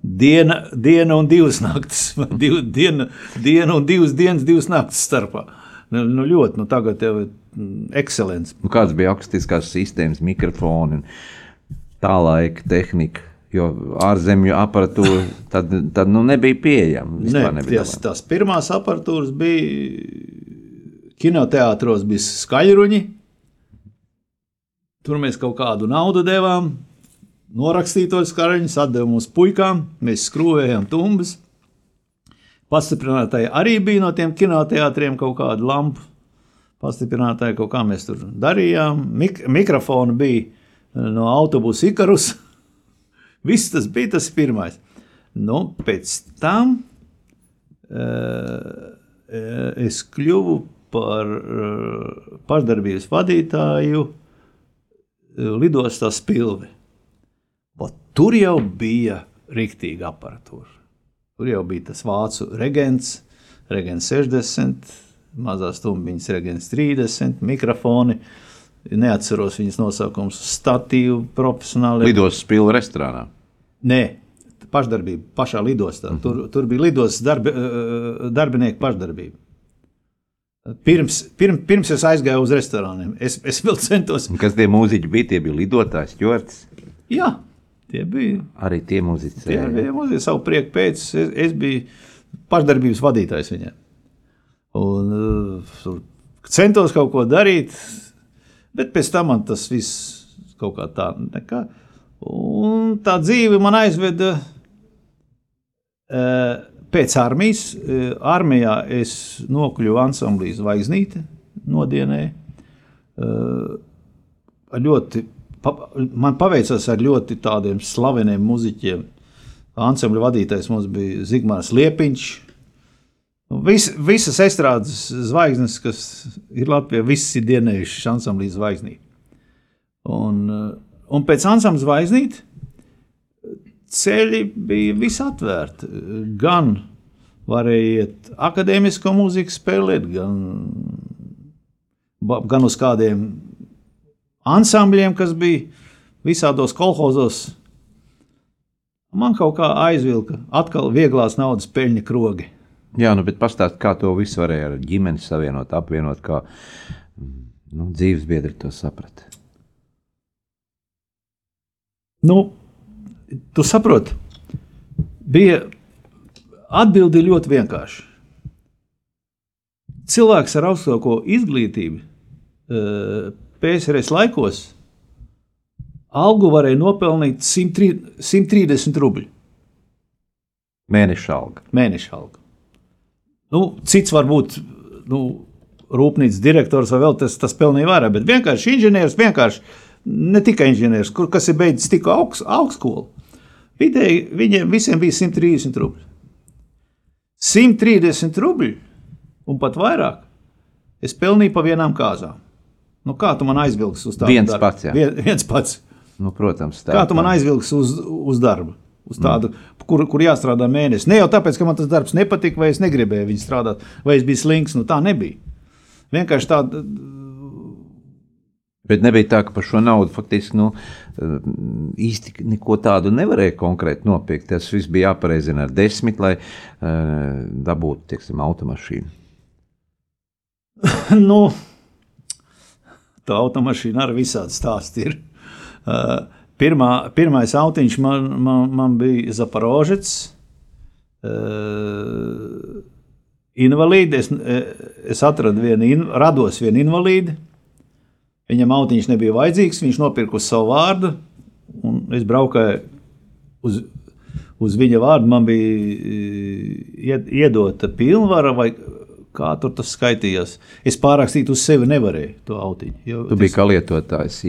Speaker 3: Diena, diena un divas naktis. Div, diena, diena un divas dienas, divas naktis starpā. Nu, nu ļoti, nu tagad jau ir mm, ekscelents.
Speaker 2: Nu, kādas bija akustiskās sistēmas, mikrofoni tā laika tehnika? Jo ārzemju aparatūra tad, tad nu, nebija pieejama.
Speaker 3: Ne,
Speaker 2: nebija
Speaker 3: tās, tās pirmās aparatūras bija kinoteātros, bija skaļruņi. Tur mēs kaut kādu naudu devām, norakstītos skaļruņus, atdevām mums puikām, mēs skrūvējām tumbas. Pastiprinātāji arī bija no tiem kinoteātriem kaut kāda lampa. Pastiprinātāji kaut kā mēs tur darījām. Mik mikrofoni bija eh, no autobusa Ikarus. Viss tas bija tas pirmais. Nu, pēc tam uh, es kļuvu par uh, pašdarbības vadītāju lidostā Spilvi. Ot, tur jau bija rīktīga aparatūra. Tur jau bija tas vācu regens, regens 60, mazās tumbiņas regens 30, mikrofoni. Neatceros viņas nosaukumus, statīvu, profesionāli.
Speaker 2: Lidos spīlu restorānā.
Speaker 3: Nē, pašdarbība pašā lidostā. Mm -hmm. tur, tur bija lidostas darbi, darbinieku pašdarbība. Pirms, pirms, pirms es aizgāju uz restorāniem, es, es vēl centos.
Speaker 2: Un Kas tie mūziķi bija? Tie bija lidotājs, ķorts.
Speaker 3: Jā, tie bija.
Speaker 2: Arī tie mūziķi.
Speaker 3: Tie bija mūziķi, savu prieku pēc. Es, es biju pašdarbības vadītājs viņiem. Un uh, centos kaut ko darīt, bet pēc tam man tas viss kaut kā tā nekā. Un tā dzīve man aizveda uh, pēc armijas. Uh, armijā es nokļuvu ansamblī Zvaigznīte nodienē. Uh, ļoti, pa, man paveicās ar ļoti tādiem slaveniem muzeķiem. Ansambļa vadītājs mums bija Zigmārs Liepiņš. Nu, Vis, visas estrādes zvaigznes, kas ir Latvijā, visas ir dienējušas ansamblī zvaigznīti. Un, uh, un pēc ansambļa zvaigznīti ceļi bija visatvērti. Gan varēja iet akadēmisko mūziku spēlēt, gan, gan uz kādiem ansambļiem, kas bija visādos kolhozos. Man kaut kā aizvilka atkal vieglās naudas peļņa krogi.
Speaker 2: Jā, nu, bet pastāst, kā to visu varēja ar ģimeni savienot, apvienot, kā nu, dzīves biedri to saprata.
Speaker 3: Nu, tu saproti, bija atbildi ļoti vienkārši. Cilvēks ar augstāko izglītību eh, PSRS laikos algu varēja nopelnīt 103 130 rubļu
Speaker 2: Mēneša alga.
Speaker 3: mēneša algu. Nu, cits varbūt nu, rūpnīcas direktors vai vēl tas, tas pelnīja vairāk, bet vienkārši inženieris, vienkārši ne tikai inženieris, kur, kas ir beidzis tikko augst, augstskolu. Vidēji viņiem visiem bija 130 rubļi. 130 rubļi un pat vairāk es pelnīju pa vienām kāzām. Nu, kā tu man aizvilksi uz tādu
Speaker 2: Viens
Speaker 3: darbu?
Speaker 2: pats.
Speaker 3: Vien, viens pats.
Speaker 2: Nu, protams, tā
Speaker 3: Kā tu man aizvilksi uz, uz darbu? Uz tādu, mm. kur, kur jāstrādā mēnesi. Ne jau tāpēc, ka man tas darbs nepatika, vai es negribēju viņu strādāt, vai es biju slings. Nu, tā nebija. Vienkārši tāda.
Speaker 2: Bet nebija tā, ka par šo naudu faktiski nu, īsti neko tādu nevarēja konkrēti nopirkt. Tas viss bija jāpareizina ar desmit, lai uh, dabūtu teiksim, automašīnu.
Speaker 3: nu, tā automašīna ar visādi stāsti ir. Uh, pirmā, pirmais autiņš man, man, man bija Zaporožets. Uh, invalīdi. Es, es atradu vienu, in, rados vienu invalīdu. Viņam autiņš nebija vajadzīgs, viņš nopirka uz savu vārdu. Es braukāju uz, uz viņa vārdu. Man bija ied- iedota pilnvara, vai kā tur tas skaitījās. Es pārrakstīt uz sevi nevarēju to autiņu. jo
Speaker 2: Tu biji kā lietotājs,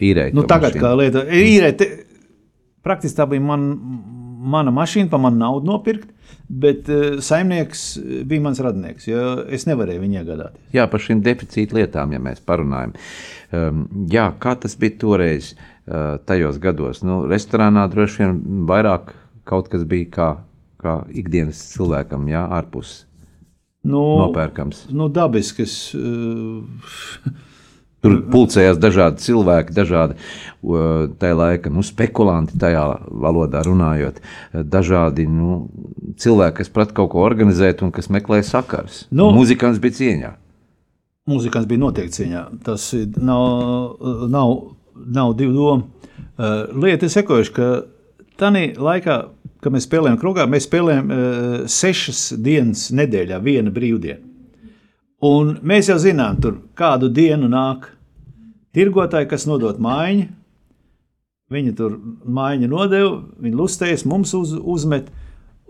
Speaker 2: īrējis.
Speaker 3: Nu, tagad, kā lieta, īrē, te, praktiski tā bija man,
Speaker 5: mana mašīna, pa manu naudu nopirkt, bet uh, saimnieks bija mans radinieks, jo es nevarēju viņu iegādāties.
Speaker 2: Jā, par šīm deficīta lietām, ja mēs parunājam. Um, jā, kā tas bija toreiz, uh, tajos gados? Nu, restorānā droši vien vairāk kaut kas bija kā, kā ikdienas cilvēkam, jā, ārpus
Speaker 5: Nu,
Speaker 2: nopērkams.
Speaker 5: nu, dabisks. Uh,
Speaker 2: Tur pulcējās dažādi cilvēki, dažādi tajā laikā, nu, spekulanti tajā valodā runājot, dažādi nu, cilvēki, kas prat kaut ko organizēt un kas meklē sakars.
Speaker 5: Nu.
Speaker 2: Muzikants bija cieņā.
Speaker 5: Mūzikants bija noteikti cīņā. Tas nav, nav, nav divu domu. Lieta ir sekojuša, ka tajā laikā, kad mēs spēlējam krogā, mēs spēlējam uh, sešas dienas nedēļā, viena brīvdiena. Un mēs jau zinām, tur kādu dienu nāk tirgotāji, kas nodot maiņu. Viņi tur maiņu nodeva, viņi lustējas, mums uz, uzmet.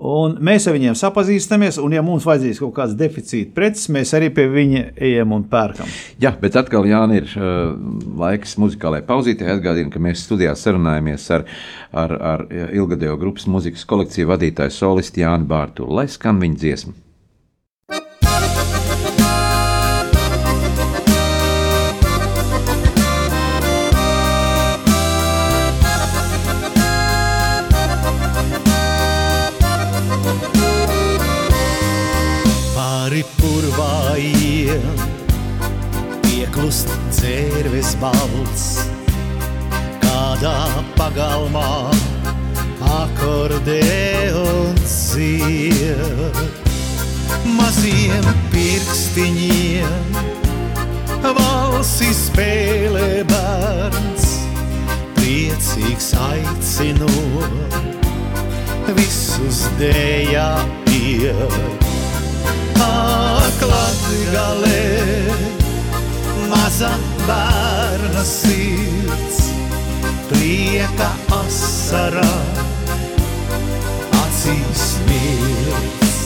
Speaker 5: Un mēs ar viņiem sapazīstamies, un, ja mums vajadzīgs kaut kāds deficīts preces, mēs arī pie viņa ejam un pērkam.
Speaker 2: Jā, bet atkal Jāni, ir uh, laiks muzikālajai pauzītē. Atgādinu, ka mēs studijā sarunājamies ar, ar, ar ilgadējo grupas mūzikas kolekciju vadītāju solistu Jānu Bārtu. Lai skan viņa dziesma.
Speaker 3: Balts, kādā pagalmā akordeons dzied. Maziem pirkstiņiem valsi spēlē bērns, priecīgs aicinot visus dējā iet. Aklatgalē maza bērna sirds, prieka asarā, acīs mirds.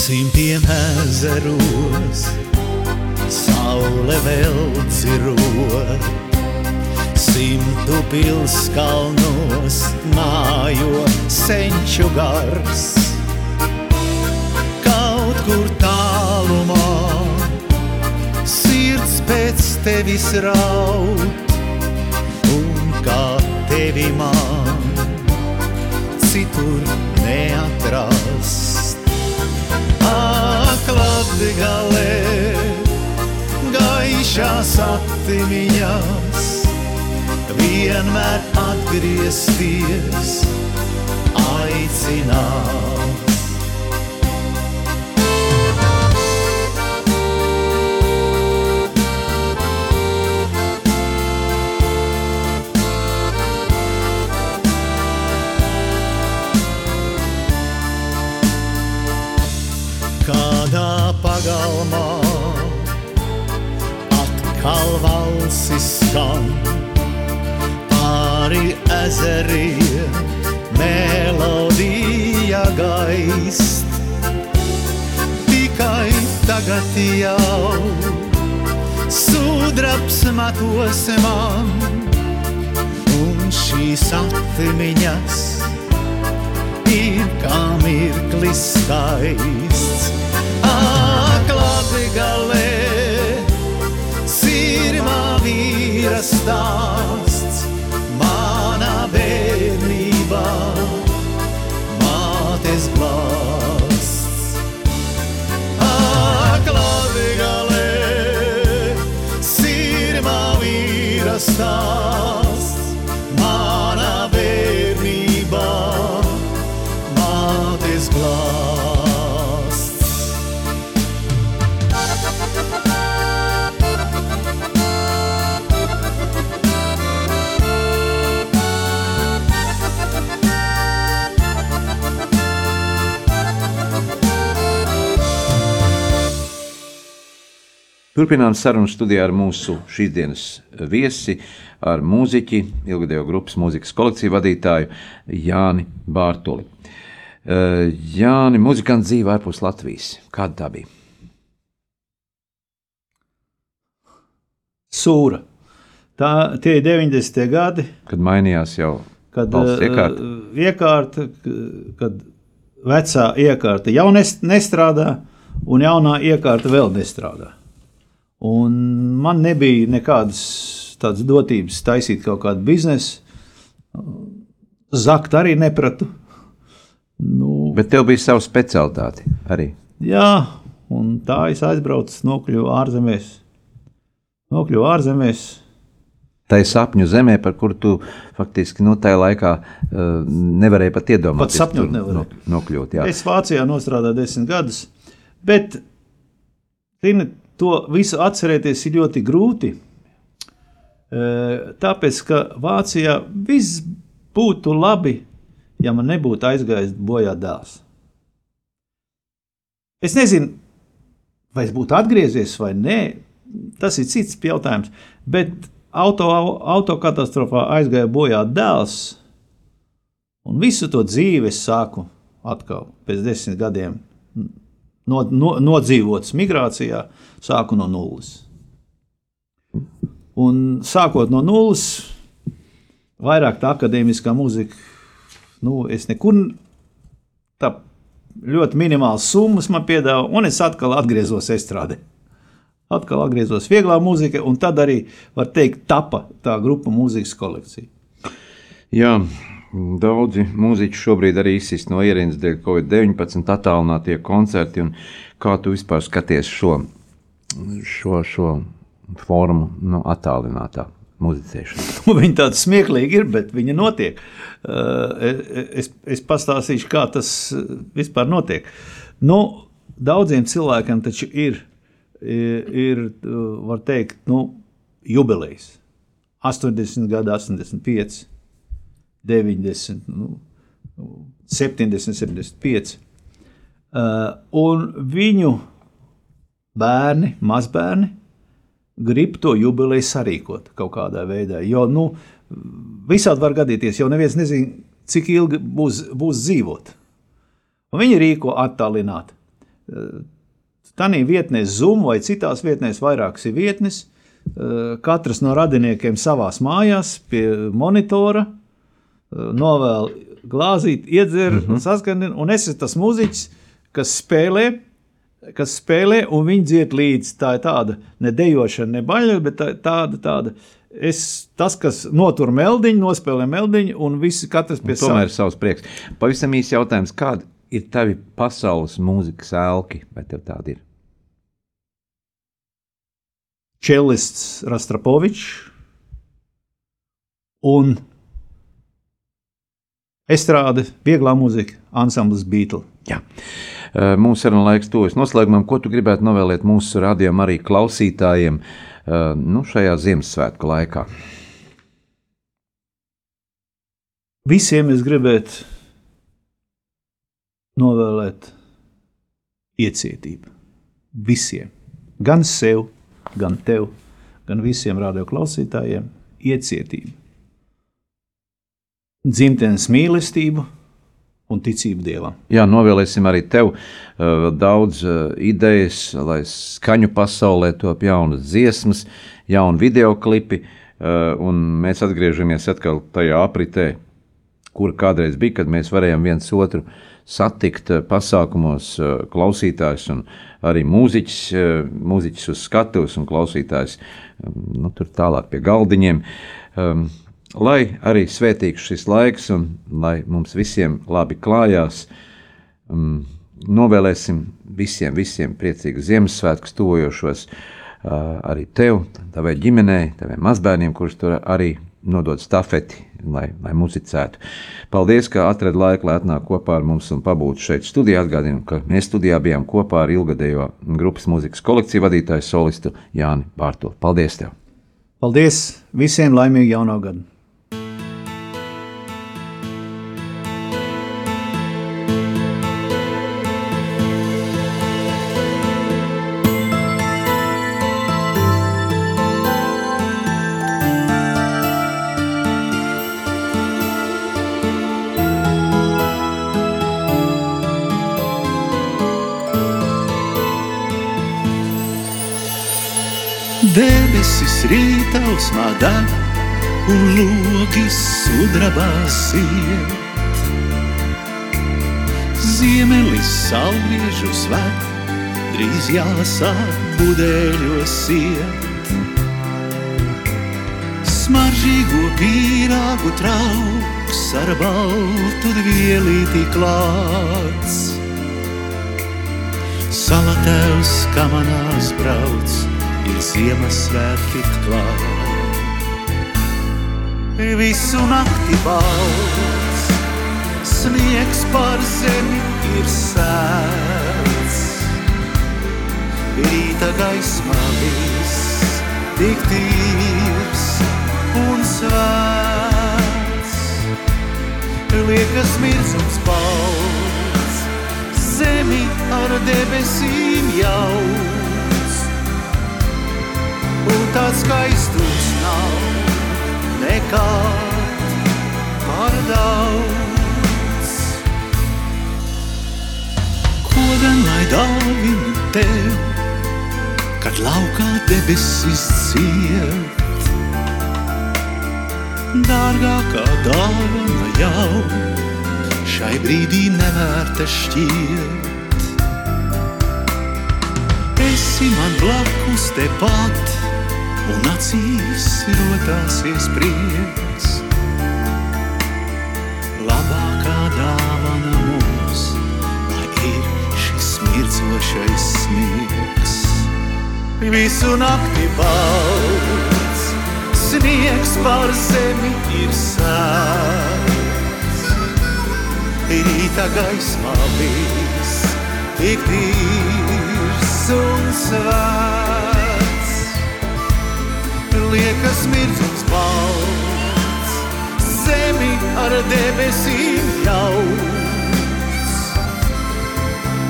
Speaker 3: Simtiem ezeros, saule vēl dzirot. Simtu pilskalnos mājo senču gars. Kaut kur tālumā sirds pēc tevis raud, un kā tevi man citur neatrast. Aklati galē, gaišās atmiņās vienmēr atgriezties, aicināt. Kādā pagalmā atkal valsis skan pāri ezeriem melodija gaist. Tikai tagad jau sudrabs matos man, un šīs atmiņas ir kā mirklis skaists. Aklati galē, sirmā vīra stāsts, vīra stāsts,
Speaker 2: Turpinām sarunu studijā ar mūsu šīsdienas viesi, ar mūziķi, ilgadējo grupas mūzikas kolekciju vadītāju Jāni Bārtuli. Eh, Jāni, muzikants dzīve ārpus Latvijas. Kāda tā bija?
Speaker 3: sūra. Tā, tie ir 90. gadi,
Speaker 2: Kad mainījās jau
Speaker 3: kad eh,
Speaker 2: iekārta.
Speaker 3: iekārta, kad vecā iekārta jau nes- nestrādā, un jaunā iekārta vēl nestrādā. Un man nebija nekādas tādas dotības taisīt kaut kādu biznesu. Zakt arī nepratu. Nu,
Speaker 2: Bet tev bija sava specialitāte arī.
Speaker 3: jā, un tā es aizbraucu, nokļuvu ārzemēs. Nokļuvu ārzemēs.
Speaker 2: Tā ir sapņu zemē, par kuru tu faktiski nu, tajā laikā uh, nevarēji pat iedomāties.
Speaker 3: Pat sapņot nevarēju.
Speaker 2: no- Nokļūt, jā.
Speaker 3: Es Vācijā strādāju desmit gadus, bet zini, to visu atcerēties ir ļoti grūti. E, Tāpēc, ka Vācijā viss būtu labi, ja man nebūtu aizgājis bojā dēls. Es nezinu, vai es būtu atgriezies vai nē, tas ir cits jautājums. Bet auto, autokatastrofā aizgāja bojā dēls, un visu to dzīvi es sāku atkal pēc desmit gadiem. No, no, nodzīvots migrācijā, sāku no nulles. Un sākot no nulles, vairāk tā akadēmiskā mūzika, nu, es nekur tā ļoti minimāls summas man piedāvā, un es atkal atgriezos estrādē. Atkal atgriezos vieglā mūzika, un tad arī, var teikt, tapa tā grupa mūzikas kolekcija.
Speaker 2: Jā, daudzi mūziķi šobrīd arī izsist no ierīces dēļ Covid-19 attālinātie koncerti. Kā tu vispār skaties šo, šo, šo formu no attālinātā muzicēšana?
Speaker 3: Nu, Viņa tāda smieklīga ir, bet viņa notiek. Uh, Es, es pastāstīšu, kā tas uh, vispār notiek. Nu, daudziem cilvēkiem taču ir, ir, uh, var teikt, nu, jubilejas. 80 gadi, 85, 90, nu, 70, 75. Uh, un viņu bērni, mazbērni, grib to jubileju sarīkot kaut kādā veidā. Jo nu, visādi var gadīties, jo neviens nezina, cik ilgi būs, būs dzīvot. Un viņi rīko attālināt. Tanī vietnē Zoom vai citās vietnēs vairākas ir vietnes. Eh, Katrs no radiniekiem savās mājās pie monitora eh, novēl glāzīt, iedzer, mm -hmm. saskandina, un es esmu tas mūziķis, kas spēlē, kas spēlē, un viņi dzied līdzi. Tā ir tāda ne dejošana, ne baļķa, bet tā, tāda, tāda. Es, tas, kas notur meldiņu, nospēlē meldiņu, un visi katrs pie
Speaker 2: Tomēr ir savs prieks. Pavisam īsi jautājums, kādi ir tavi pasaules mūzikas ēlki? Vai tev tādi ir?
Speaker 3: čelists Rastrapovičs un estrāde, vieglā mūzika, ansamblis Beatles.
Speaker 2: Jā. Mūsu sarunu laiks tuvojas noslēgumam. Ko tu gribētu novēlēt mūsu radījumam, arī klausītājiem nu, šajā Ziemassvētku laikā?
Speaker 3: Visiem es gribētu novēlēt iecietību. Visiem. Gan sev, gan tev, gan visiem radioklausītājiem iecietību. Dzimtenes mīlestību un ticību dievam.
Speaker 2: Jā, novēlēsim arī tev uh, daudz uh, idejas, lai skaņu pasaulē top jaunas dziesmas, jauni video klipi, uh, un mēs atgriežamies atkal tajā apritē, kur kādreiz bija, kad mēs varējām viens otru satikt pasākumos, klausītājs un arī mūziķis, mūziķis uz skatuves un klausītājs nu, tur tālāk pie galdiņiem. Um, lai arī svētīgs šis laiks un lai mums visiem labi klājās. Um, novēlēsim visiem, visiem priecīgus Ziemassvētkus, tuvojošos uh, arī tev, tavai ģimenei, taviem mazbērniem, kurus tur arī nodod stafeti, lai, lai muzicētu. Paldies, ka atradi laiku, lai atnāktu kopā ar mums un pabūtu šeit studijā. Atgādinu, ka mēs studijā bijām kopā ar ilgadējo grupas mūzikas kolekciju vadītāju solistu Jāni Bārto. Paldies! Tev.
Speaker 3: Paldies visiem laimīgu jauno gadu! Debesis rītausmā deg, un logi sudrabā siet. Ziemelis sauliežu svēт, drīz jāsāk budēļos iet. Smaržīgo pīrāgu trauks ar baltu vielīti klāts. Salatēvs kamanās brauc, ir Ziemassvētki klāt. Visu nakti balts, sniegs par zemi ir sēts. Rīta gaismā viss tik tīrs un svēts. Liekas mirdzums balts, zemi ar debesīm jauts. Un tāds skaistums nav nekad par daudz. Ko gan lai dāvinu tev, kad laukā debesis ciet? Dārgākā dāvana jau šai brīdī nevērta šķiet. Esi man blakus tepat, un acīs rotāsies prieks. Labākā dāvana mums, lai ir šis mircošais smiegs. Visu nakti balts, sniegs pār zemi ir sēts. Rīta gaismā viss tik tīrs un svēts. Liekas mirdzums balts, zemi ar debesīm jauts.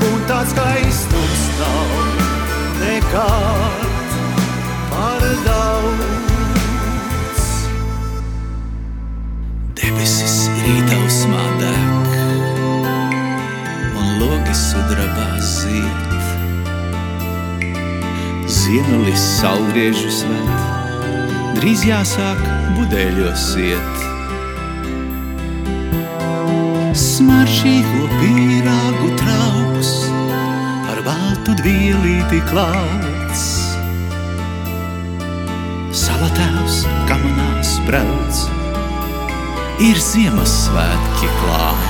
Speaker 3: Un tāds skaistums nav nekad par daudz. Debesis rītausmā deg, un logi sudrabā ziet. Ziemelis saulriežu svētā drīz jāsāk budēļos iet. Smaržīgo pīrāgu trauks ar baltu dvielīti klāts. Salatēvs kamanās brauc, ir Ziemassvētki klāt.